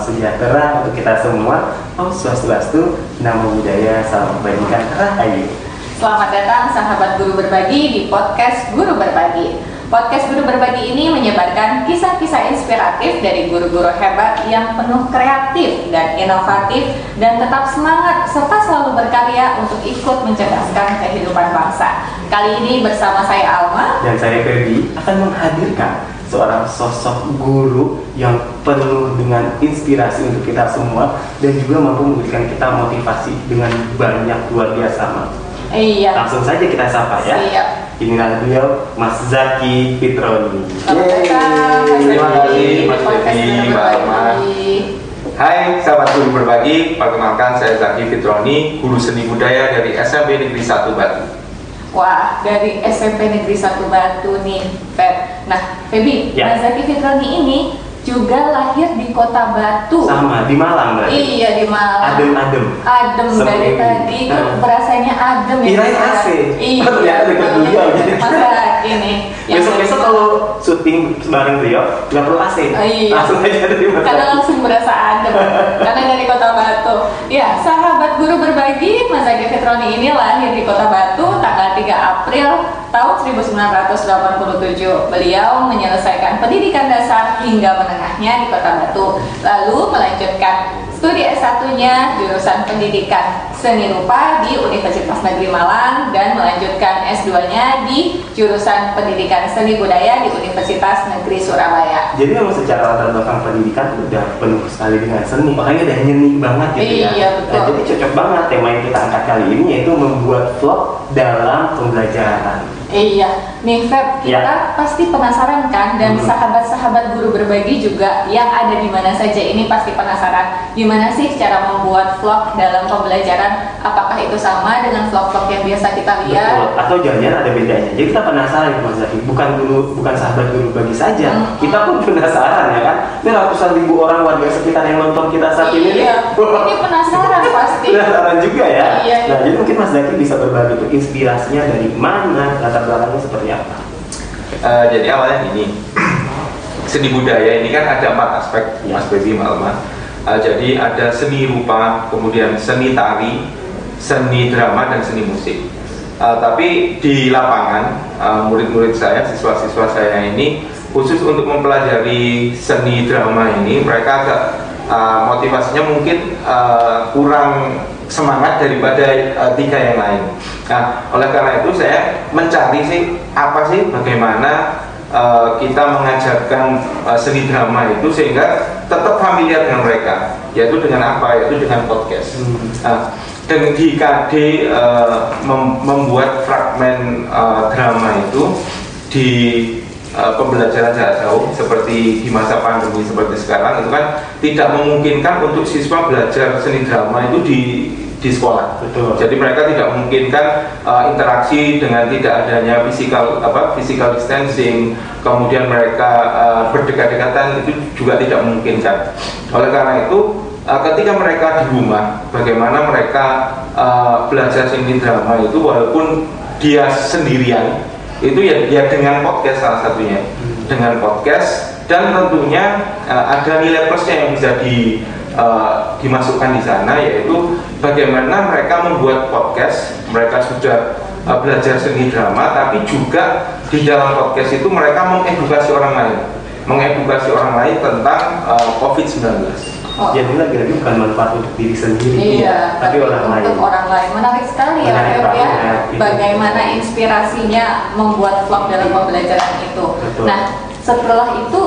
Salam sejahtera untuk kita semua. Om Swastiastu, Namo Buddhaya, Salam Kebajikan, Rahayu. Selamat datang sahabat guru berbagi di podcast Guru Berbagi. Podcast Guru Berbagi ini menyebarkan kisah-kisah inspiratif dari guru-guru hebat yang penuh kreatif dan inovatif dan tetap semangat serta selalu berkarya untuk ikut mencerdaskan kehidupan bangsa. Kali ini bersama saya Alma Dan saya Ferdi akan menghadirkan seorang sosok guru yang penuh dengan inspirasi untuk kita semua dan juga mampu memberikan kita motivasi dengan banyak luar biasa. Ma. Iya. Langsung saja kita sapa ya. Siap. Inilah beliau Mas Zaki Fitroni. Selamat datang, Mas Terima kasih, Mas Guru Mbak Alma. Berbagi. Hai sahabat guru berbagi, perkenalkan saya Zaki Fitroni, guru seni budaya dari SMP Negeri 1 Batu. Wah, dari SMP Negeri 1 Batu nih, Feb. Nah, Febi, Ya. Mas Zaki Fitroni ini juga lahir di kota Batu. Sama di Malang berarti. Iya, di Malang. Adem-adem. Adem dari Seperti- tadi itu berasanya adem Kirain Mas. AC. Iya, ternyata dekat jadi. Yang Besok-besok kalau syuting bareng beliau nggak perlu AC. Oh, iya. Langsung aja dari Mas karena langsung berasa adem. Karena dari kota Batu. Ya sahabat guru berbagi Mas Zaki Fitroni ini lahir di kota Batu tanggal 3 April tahun 1987 beliau menyelesaikan pendidikan dasar hingga menengahnya di kota Batu lalu melanjutkan studi S1-nya jurusan pendidikan seni rupa di Universitas Negeri Malang dan melanjutkan S2-nya di jurusan pendidikan seni budaya di Universitas Negeri Surabaya Jadi memang secara latar belakang pendidikan udah penuh sekali dengan seni, makanya udah nyeni banget gitu ya. Iya, betul. Nah, jadi cocok banget tema yang kita angkat kali ini yaitu membuat vlog dalam pembelajaran. Iya, nih Feb, kita Ya. pasti penasaran kan dan Hmm. sahabat-sahabat guru berbagi juga yang ada di mana saja ini pasti penasaran gimana sih cara membuat vlog dalam pembelajaran? Apakah itu sama dengan vlog-vlog yang biasa kita lihat? Betul. Atau jangan-jangan ada bedanya. Jadi kita penasaran Mas Zaki, bukan guru, bukan sahabat guru bagi saja. Hmm. Kita pun penasaran ya kan. Ini ratusan ribu orang warga sekitar yang nonton kita saat ini. Iya, ini penasaran pasti. Penasaran juga ya. Iya. Nah, jadi mungkin Mas Zaki bisa berbagi tuh inspirasinya dari mana, latar belakangnya seperti apa. Eh, jadi awalnya gini, seni budaya ini kan ada empat aspek, Ya. Mas Baby Malma. Eh, jadi ada seni rupa, kemudian seni tari, seni drama dan seni musik. Eh, tapi di lapangan eh, murid-murid saya, siswa-siswa saya ini khusus untuk mempelajari seni drama ini mereka agak eh, motivasinya mungkin eh, kurang semangat daripada eh, tiga yang lain. Nah, oleh karena itu saya mencari sih apa sih bagaimana eh, kita mengajarkan eh, seni drama itu sehingga tetap familiar dengan mereka, yaitu dengan apa? Yaitu dengan podcast. Hmm. Nah, dan di KD mem- membuat fragmen eh, drama itu di eh, pembelajaran jarak jauh seperti di masa pandemi seperti sekarang itu kan tidak memungkinkan untuk siswa belajar seni drama itu di di sekolah. Betul. Jadi mereka tidak memungkinkan eh, interaksi dengan tidak adanya physical apa physical distancing, kemudian mereka eh, berdekat-dekatan itu juga tidak memungkinkan. Oleh karena itu eh, ketika mereka di rumah, bagaimana mereka eh, belajar seni drama itu walaupun dia sendirian itu ya, ya dengan podcast salah satunya dengan podcast dan tentunya eh, ada nilai plusnya yang bisa di eh, dimasukkan di sana yaitu bagaimana mereka membuat podcast mereka sudah eh, belajar seni drama tapi juga di dalam podcast itu mereka mengedukasi orang lain mengedukasi orang lain tentang eh, COVID-19 Oh. Jadi lagi-lagi bukan manfaat untuk diri sendiri, Iya, tapi orang lain. untuk orang lain menarik sekali ya, Menarik Feb, ya. gitu. Bagaimana inspirasinya membuat vlog dalam pembelajaran itu. Betul. Nah, setelah itu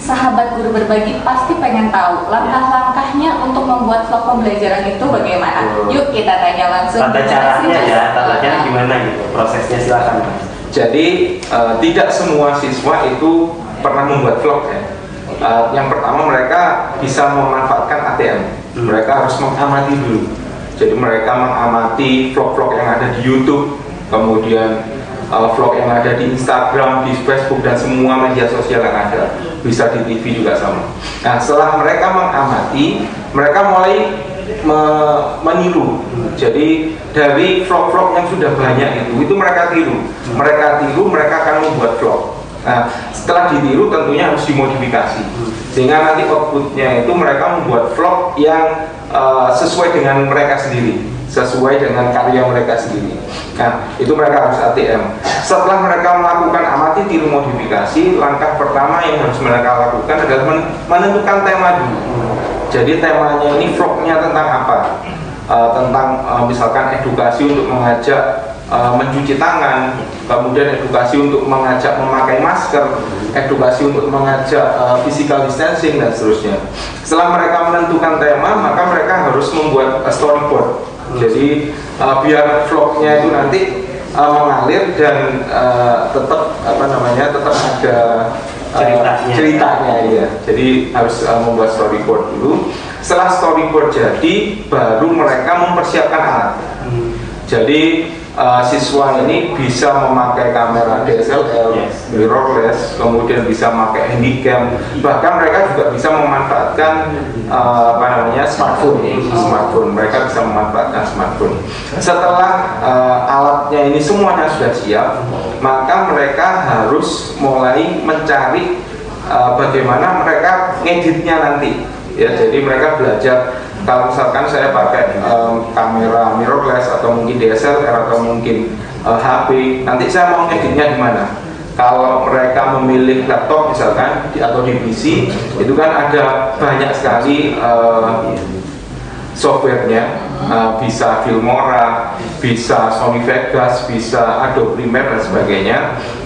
sahabat guru berbagi pasti pengen tahu langkah-langkahnya untuk membuat vlog pembelajaran itu bagaimana. Betul. Yuk kita tanya langsung. Tata caranya ya, tata caranya Nah, gimana gitu, prosesnya silakan Mas. Jadi eh, tidak semua siswa itu pernah membuat vlog ya. Eh, yang pertama mereka bisa memanfaatkan ATM. Hmm. Mereka harus mengamati dulu. Jadi mereka mengamati vlog-vlog yang ada di YouTube, kemudian eh, vlog yang ada di Instagram, di Facebook dan semua media sosial yang ada. Bisa di TV juga sama. Nah, setelah mereka mengamati, mereka mulai me- meniru. Jadi dari vlog-vlog yang sudah banyak itu, itu mereka tiru. Mereka tiru, mereka akan membuat vlog. Nah, setelah ditiru tentunya harus dimodifikasi sehingga nanti outputnya itu mereka membuat vlog yang uh, sesuai dengan mereka sendiri sesuai dengan karya mereka sendiri. Nah, itu mereka harus ATM. Setelah mereka melakukan amati tiru modifikasi, langkah pertama yang harus mereka lakukan adalah menentukan tema dulu. Jadi temanya ini vlognya tentang apa? Uh, tentang uh, misalkan edukasi untuk mengajak uh, mencuci tangan, kemudian edukasi untuk mengajak memakai masker, edukasi untuk mengajak uh, physical distancing dan seterusnya. Setelah mereka menentukan tema, maka mereka harus membuat storyboard. Jadi uh, biar vlognya itu nanti uh, mengalir dan uh, tetap apa namanya tetap ada ceritanya. ceritanya ya. Jadi harus uh, membuat storyboard dulu. Setelah storyboard jadi, baru mereka mempersiapkan alat. Hmm. Jadi uh, siswa ini bisa memakai kamera DSLR, Yes. mirrorless, kemudian bisa memakai handycam, bahkan mereka juga bisa memanfaatkan uh, apa namanya smartphone, smartphone. Mereka bisa memanfaatkan smartphone. Setelah uh, alatnya ini semuanya sudah siap, maka mereka harus mulai mencari uh, bagaimana mereka ngeditnya nanti. Ya, jadi mereka belajar kalau misalkan saya pakai em, kamera mirrorless atau mungkin DSLR atau mungkin eh, HP, nanti saya mau ngeditnya di mana? Kalau mereka memilih laptop misalkan di, atau di PC, itu kan ada banyak sekali eh, softwarenya eh, bisa Filmora, bisa Sony Vegas, bisa Adobe Premiere dan sebagainya.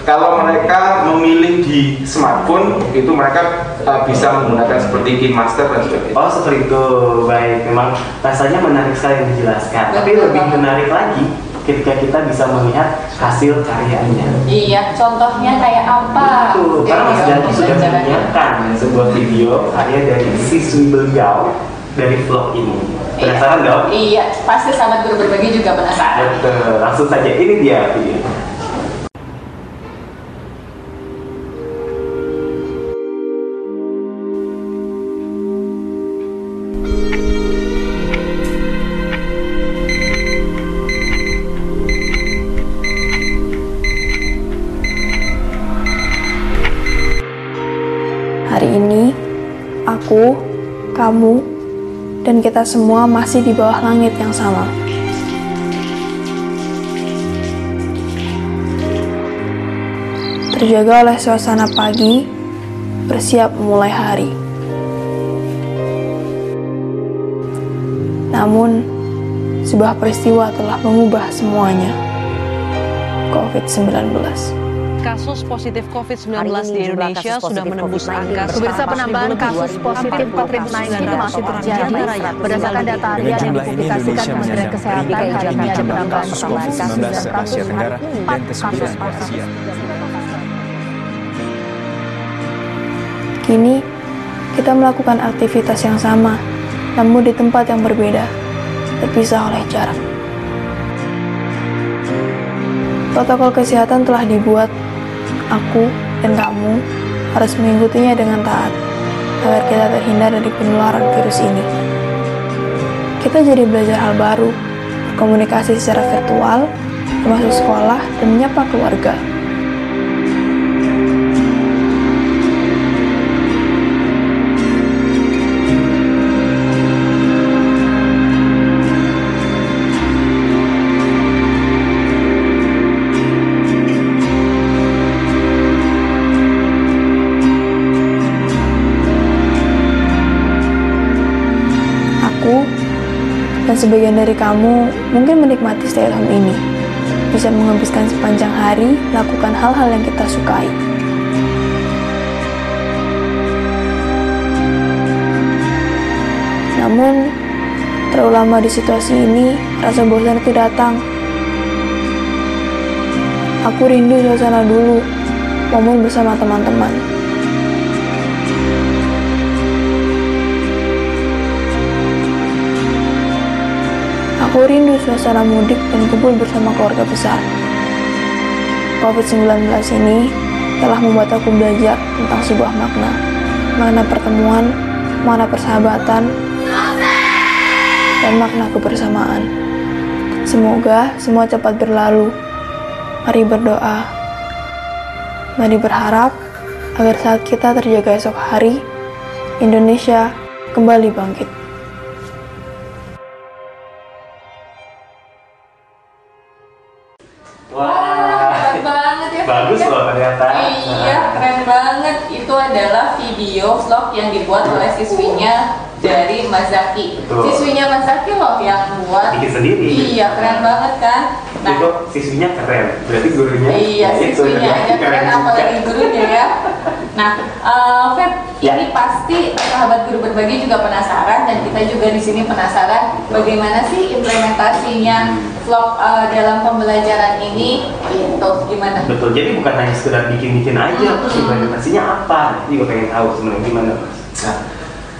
Kalau mereka memilih di smartphone, itu mereka eh, bisa menggunakan seperti KineMaster dan sebagainya. Oh seperti itu, baik. Memang rasanya menarik sekali yang dijelaskan. Tapi lebih menarik lagi ketika kita bisa melihat hasil karyanya. Iya, contohnya kayak apa? Betul, karena Mas Janji sudah menyiapkan sebuah video karya dari siswi beliau dari vlog ini. Iya. Penasaran dong? Iya, pasti sahabat guru berbagi juga penasaran. Betul, langsung saja ini dia video. Kita semua masih di bawah langit yang sama. Terjaga oleh suasana pagi, bersiap memulai hari. Namun, sebuah peristiwa telah mengubah semuanya. COVID-19. Kasus positif COVID-19 Hari ini di Indonesia sudah menembus COVID-19 angka Pemirsa, penambahan kasus positif COVID-19 masih terjadi berdasarkan data harian yang dipublikasikan Kementerian Kesehatan. hari ini ada jumlah penambahan kasus COVID-19 kasus Tenggara dan ke-9 kasus Asia. Kini, kita melakukan aktivitas yang sama, namun di tempat yang berbeda, terpisah oleh jarak. Protokol kesehatan telah dibuat, aku dan kamu harus mengikutinya dengan taat, agar kita terhindar dari penularan virus ini. Kita jadi belajar hal baru, berkomunikasi secara virtual, termasuk sekolah, dan menyapa keluarga. Sebagian dari kamu mungkin menikmati stay at home ini. Bisa menghabiskan sepanjang hari melakukan hal-hal yang kita sukai. Namun, terlalu lama di situasi ini, rasa bosan itu datang. Aku rindu suasana dulu, momen bersama teman-teman. Aku rindu suasana mudik dan kumpul bersama keluarga besar. COVID-19 ini telah membuat aku belajar tentang sebuah makna. Makna pertemuan, makna persahabatan, dan makna kebersamaan. Semoga semua cepat berlalu. Mari berdoa. Mari berharap agar saat kita terjaga esok hari, Indonesia kembali bangkit. Sendiri. Iya, keren banget kan? Nah, itu siswinya keren berarti gurunya Iya, ya itu, siswinya aja keren, juga. apalagi gurunya ya. Nah, eh, Feb, Ya. ini pasti sahabat guru berbagi juga penasaran dan kita juga di sini penasaran bagaimana sih implementasinya vlog eh, dalam pembelajaran ini. Itu gimana? betul jadi bukan hanya sekedar bikin-bikin aja Hmm. implementasinya apa juga pengen tahu sebenarnya gimana mas Nah,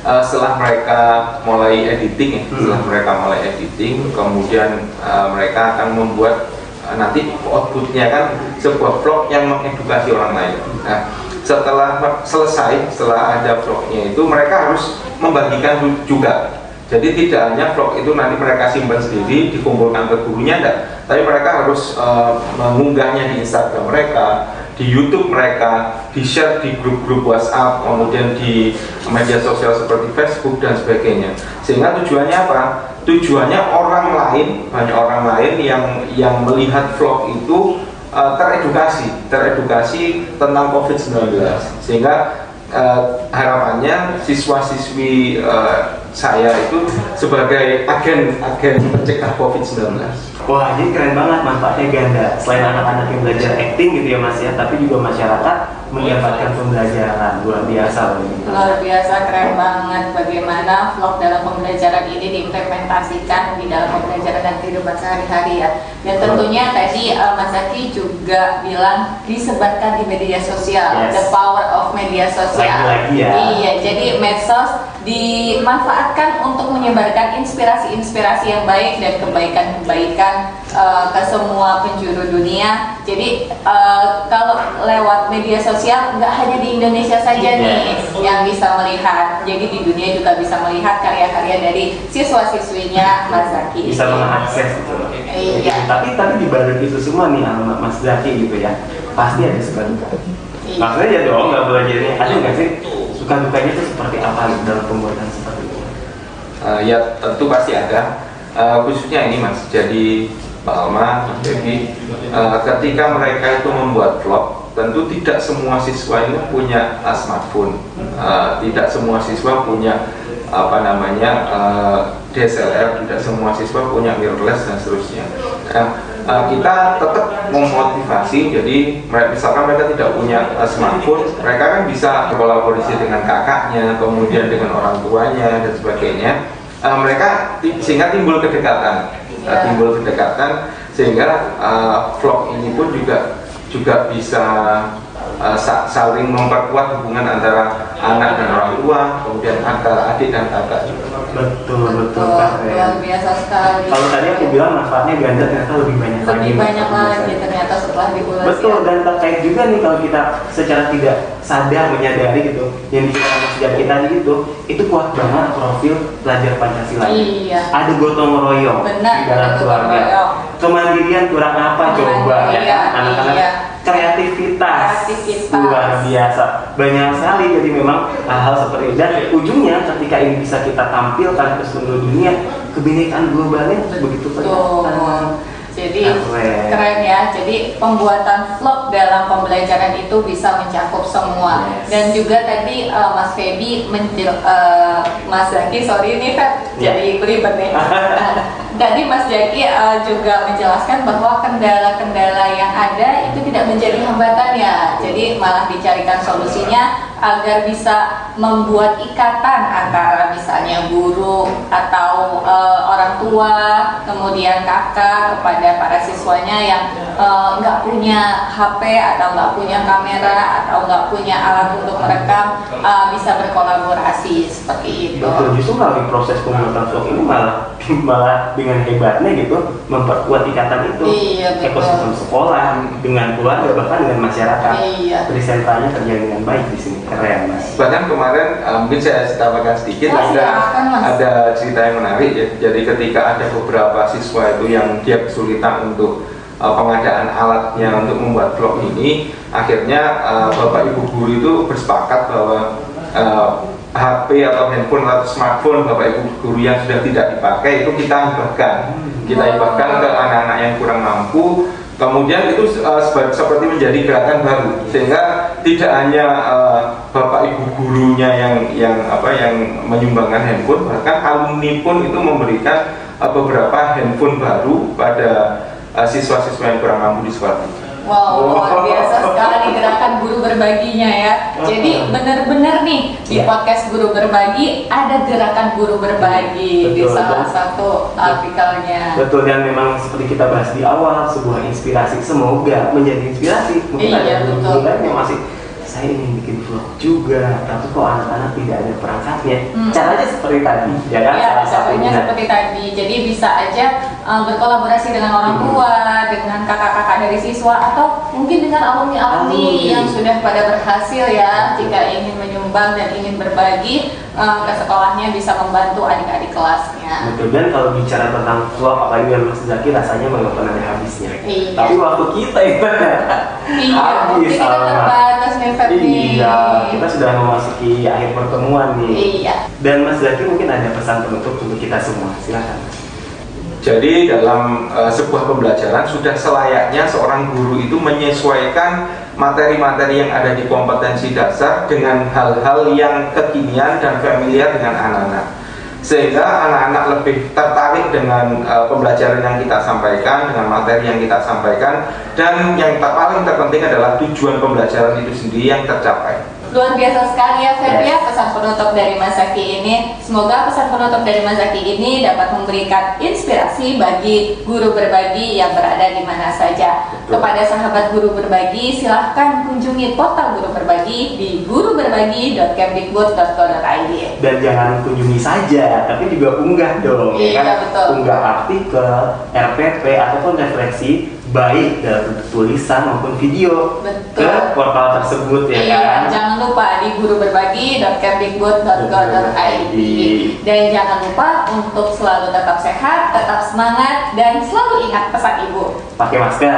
eh, setelah mereka mulai editing ya, Hmm. setelah mereka mulai editing, kemudian eh, mereka akan membuat eh, nanti outputnya kan sebuah vlog yang mengedukasi orang lain. Nah, setelah selesai, setelah ada vlognya itu mereka harus membagikan ju- juga. Jadi tidak hanya vlog itu nanti mereka simpan sendiri, dikumpulkan ke gurunya, enggak. Tapi mereka harus eh, mengunggahnya di Instagram mereka, di YouTube mereka, di share di grup-grup WhatsApp, kemudian di media sosial seperti Facebook dan sebagainya. Sehingga tujuannya apa? Tujuannya orang lain, banyak orang lain yang yang melihat vlog itu eh, teredukasi, teredukasi tentang COVID-19. Sehingga eh, harapannya siswa-siswi eh, saya itu sebagai agen-agen pencegah COVID-19. wah ini keren banget manfaatnya ganda selain anak-anak yang belajar acting gitu ya mas ya tapi juga masyarakat mendapatkan pembelajaran luar biasa loh ini Luar biasa keren banget bagaimana vlog dalam pembelajaran ini diimplementasikan di dalam pembelajaran dan kehidupan sehari-hari ya. Dan tentunya tadi eh, Mas Zaki juga bilang disebarkan di media sosial, Yes. the power of media sosial. Lagi-lagi ya. Iya, jadi medsos dimanfaatkan untuk menyebarkan inspirasi-inspirasi yang baik dan kebaikan-kebaikan eh, ke semua penjuru dunia. Jadi eh, kalau lewat media sosial nggak hanya di Indonesia saja nih Yes. yang bisa melihat. Jadi di dunia juga bisa melihat karya-karya dari siswa-siswinya Mas Zaki. bisa mengakses gitu loh Iya. tapi tapi di balik itu semua nih alamat Mas Zaki gitu ya pasti ada suka duka Iya. maksudnya ya dong nggak boleh jadi ada nggak sih suka dukanya itu seperti apa gitu dalam pembuatan seperti itu Eh, ya tentu pasti ada Eh, khususnya ini mas jadi Pak Alma, Mas Devi eh, ketika mereka itu membuat vlog tentu tidak semua siswa itu punya eh, smartphone. Eh, tidak semua siswa punya apa namanya eh, DSLR tidak semua siswa punya mirrorless dan seterusnya. Nah, eh, kita tetap memotivasi jadi mereka misalkan mereka tidak punya eh, smartphone mereka kan bisa berkolaborasi dengan kakaknya kemudian dengan orang tuanya dan sebagainya. Eh, mereka sehingga timbul kedekatan. Eh, Ya. timbul kedekatan sehingga eh, vlog ini pun juga juga bisa sa- saling memperkuat hubungan antara anak dan orang tua kemudian antara adik dan kakak juga betul betul luar keren biasa sekali. kalau tadi aku bilang manfaatnya ganda ternyata lebih banyak lagi lebih banyak manfaatnya. lagi ternyata setelah diulas Betul ya. dan terkait juga nih kalau kita secara tidak sadar menyadari gitu yang dikatakan sejak kita gitu itu kuat banget profil pelajar Pancasila. Iya. Ada gotong royong Benar, di dalam keluarga. royong. Kemandirian kurang apa coba ya Iya, kan? anak-anak iya. Kreativitas. Kreativitas. luar biasa banyak sekali jadi memang hal-hal seperti itu dan ujungnya ketika ini bisa kita tampilkan ke seluruh dunia kebinekaan globalnya begitu Betul. Jadi Keren. keren ya. Jadi pembuatan vlog dalam pembelajaran itu bisa mencakup semua. Yes. Dan juga tadi uh, Mas Feby menjel, uh, Mas Zaki, sorry ini Feb, Ya. jadi belibet nih. tadi Mas Zaki uh, juga menjelaskan bahwa kendala-kendala yang ada itu tidak menjadi hambatan ya. Jadi malah dicarikan solusinya agar bisa membuat ikatan antara misalnya guru atau eh, orang tua, kemudian kakak kepada para siswanya yang eh, nggak punya HP atau nggak punya kamera atau nggak punya alat untuk merekam eh, bisa berkolaborasi seperti itu. Betul, justru melalui proses pembuatan vlog ini malah malah dengan hebatnya gitu memperkuat ikatan itu Iya, betul. ekosistem sekolah dengan keluarga bahkan dengan masyarakat. Iya. Trisentralnya terjalin dengan baik di sini keren mas. bahkan kemarin eh, mungkin saya tambahkan sedikit Oh, ada silakan, ada cerita yang menarik ya jadi ketika ada beberapa siswa itu yang dia kesulitan untuk uh, pengadaan alatnya untuk membuat vlog ini, akhirnya uh, bapak ibu guru itu bersepakat bahwa uh, HP atau handphone atau smartphone bapak ibu guru yang sudah tidak dipakai itu kita hibahkan, kita hibahkan ke anak-anak yang kurang mampu. Kemudian itu uh, seperti menjadi gerakan baru, sehingga tidak hanya uh, bapak ibu gurunya yang yang apa yang menyumbangkan handphone, bahkan alumni pun itu memberikan uh, beberapa handphone baru pada uh, siswa-siswa yang kurang mampu di sekolah. Wow, luar biasa sekali gerakan guru berbaginya ya. Jadi benar-benar nih di Iya. podcast guru berbagi ada gerakan guru berbagi di Betul, salah betul. satu artikelnya. Betul dan memang seperti kita bahas di awal sebuah inspirasi semoga menjadi inspirasi. Mungkin Iya, ada betul. yang masih saya ingin bikin vlog juga, tapi kok anak-anak tidak ada perangkatnya. Hmm. Caranya seperti tadi, ya kan? Ya, Salah contohnya satunya. seperti tadi. Jadi bisa aja uh, berkolaborasi dengan orang Hmm. tua, dengan kakak-kakak dari siswa, atau mungkin dengan alumni-alumni Alumni. yang sudah pada berhasil ya. Jika ingin menyumbang dan ingin berbagi uh, ke sekolahnya, bisa membantu adik-adik kelasnya. Betul dan kalau bicara tentang vlog apalagi dengan Mas Zaki rasanya memang pernah ada habisnya. Iya. Tapi waktu kita itu Iya, habis kita terbatas nih. Iya, kita sudah memasuki akhir pertemuan nih. Iya. Dan Mas Zaki mungkin ada pesan penutup untuk kita semua. Silakan. Jadi dalam uh, sebuah pembelajaran sudah selayaknya seorang guru itu menyesuaikan materi-materi yang ada di kompetensi dasar dengan hal-hal yang kekinian dan familiar dengan anak-anak. Sehingga anak-anak lebih tertarik dengan uh, pembelajaran yang kita sampaikan, dengan materi yang kita sampaikan, dan yang paling terpenting adalah tujuan pembelajaran itu sendiri yang tercapai. Luar biasa sekali ya Feb ya pesan penutup dari Mas Zaki ini. Semoga pesan penutup dari Mas Zaki ini dapat memberikan inspirasi bagi guru berbagi yang berada di mana saja. Betul. Kepada sahabat guru berbagi, silahkan kunjungi portal guru berbagi di guruberbagi.kemdikbud.go.id. dan jangan kunjungi saja, tapi juga unggah dong, Iya, ya kan? betul. Unggah artikel, RPP ataupun refleksi baik dalam tulisan maupun video Betul. ke portal tersebut ya Iya, kan? jangan lupa di guruberbagi.kemdikbud.go.id dan jangan lupa untuk selalu tetap sehat, tetap semangat dan selalu ingat pesan ibu. Pakai masker,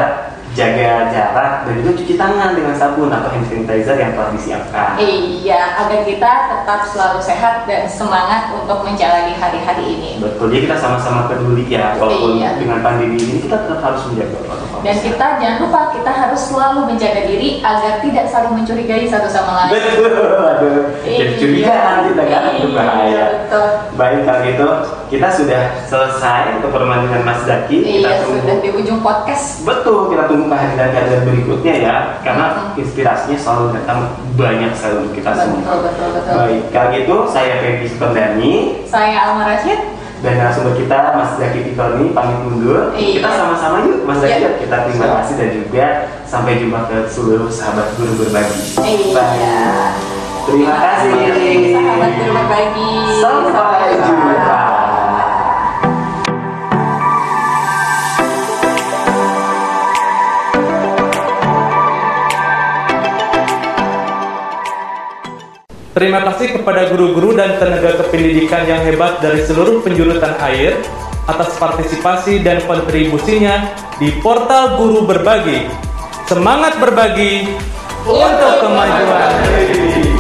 jaga jarak dan juga cuci tangan dengan sabun atau hand sanitizer yang telah disiapkan. Iya, agar kita tetap selalu sehat dan semangat untuk menjalani hari-hari ini. Betul, jadi kita sama-sama peduli ya, walaupun Iya. dengan pandemi ini kita tetap harus menjaga protokol. Dan kita jangan lupa kita harus selalu menjaga diri agar tidak saling mencurigai satu sama lain. betul, aduh, jadi Iya. curigaan kita kan, itu Iya, bahaya. betul. Baik kalau gitu, kita sudah selesai untuk pertemuan dengan Mas Zaki. kita Iya, tunggu. sudah di ujung podcast. Betul, kita tunggu kehadiran-kehadiran berikutnya ya, karena Mhm. inspirasinya selalu datang banyak sekali untuk kita semua. Betul, betul, betul. Baik, kalau gitu saya Feby Sukendani Saya Alma Rashid. dan narasumber kita Mas Zaki Tifani pamit mundur. Iya. Kita sama-sama yuk Mas Zaki, Iya. kita terima kasih dan juga sampai jumpa ke seluruh sahabat guru berbagi. Iya. Baik. Terima kasih. Sahabat guru berbagi. Sampai jumpa. Terima kasih kepada guru-guru dan tenaga kependidikan yang hebat dari seluruh penjuru tanah air atas partisipasi dan kontribusinya di portal Guru Berbagi. Semangat berbagi untuk kemajuan.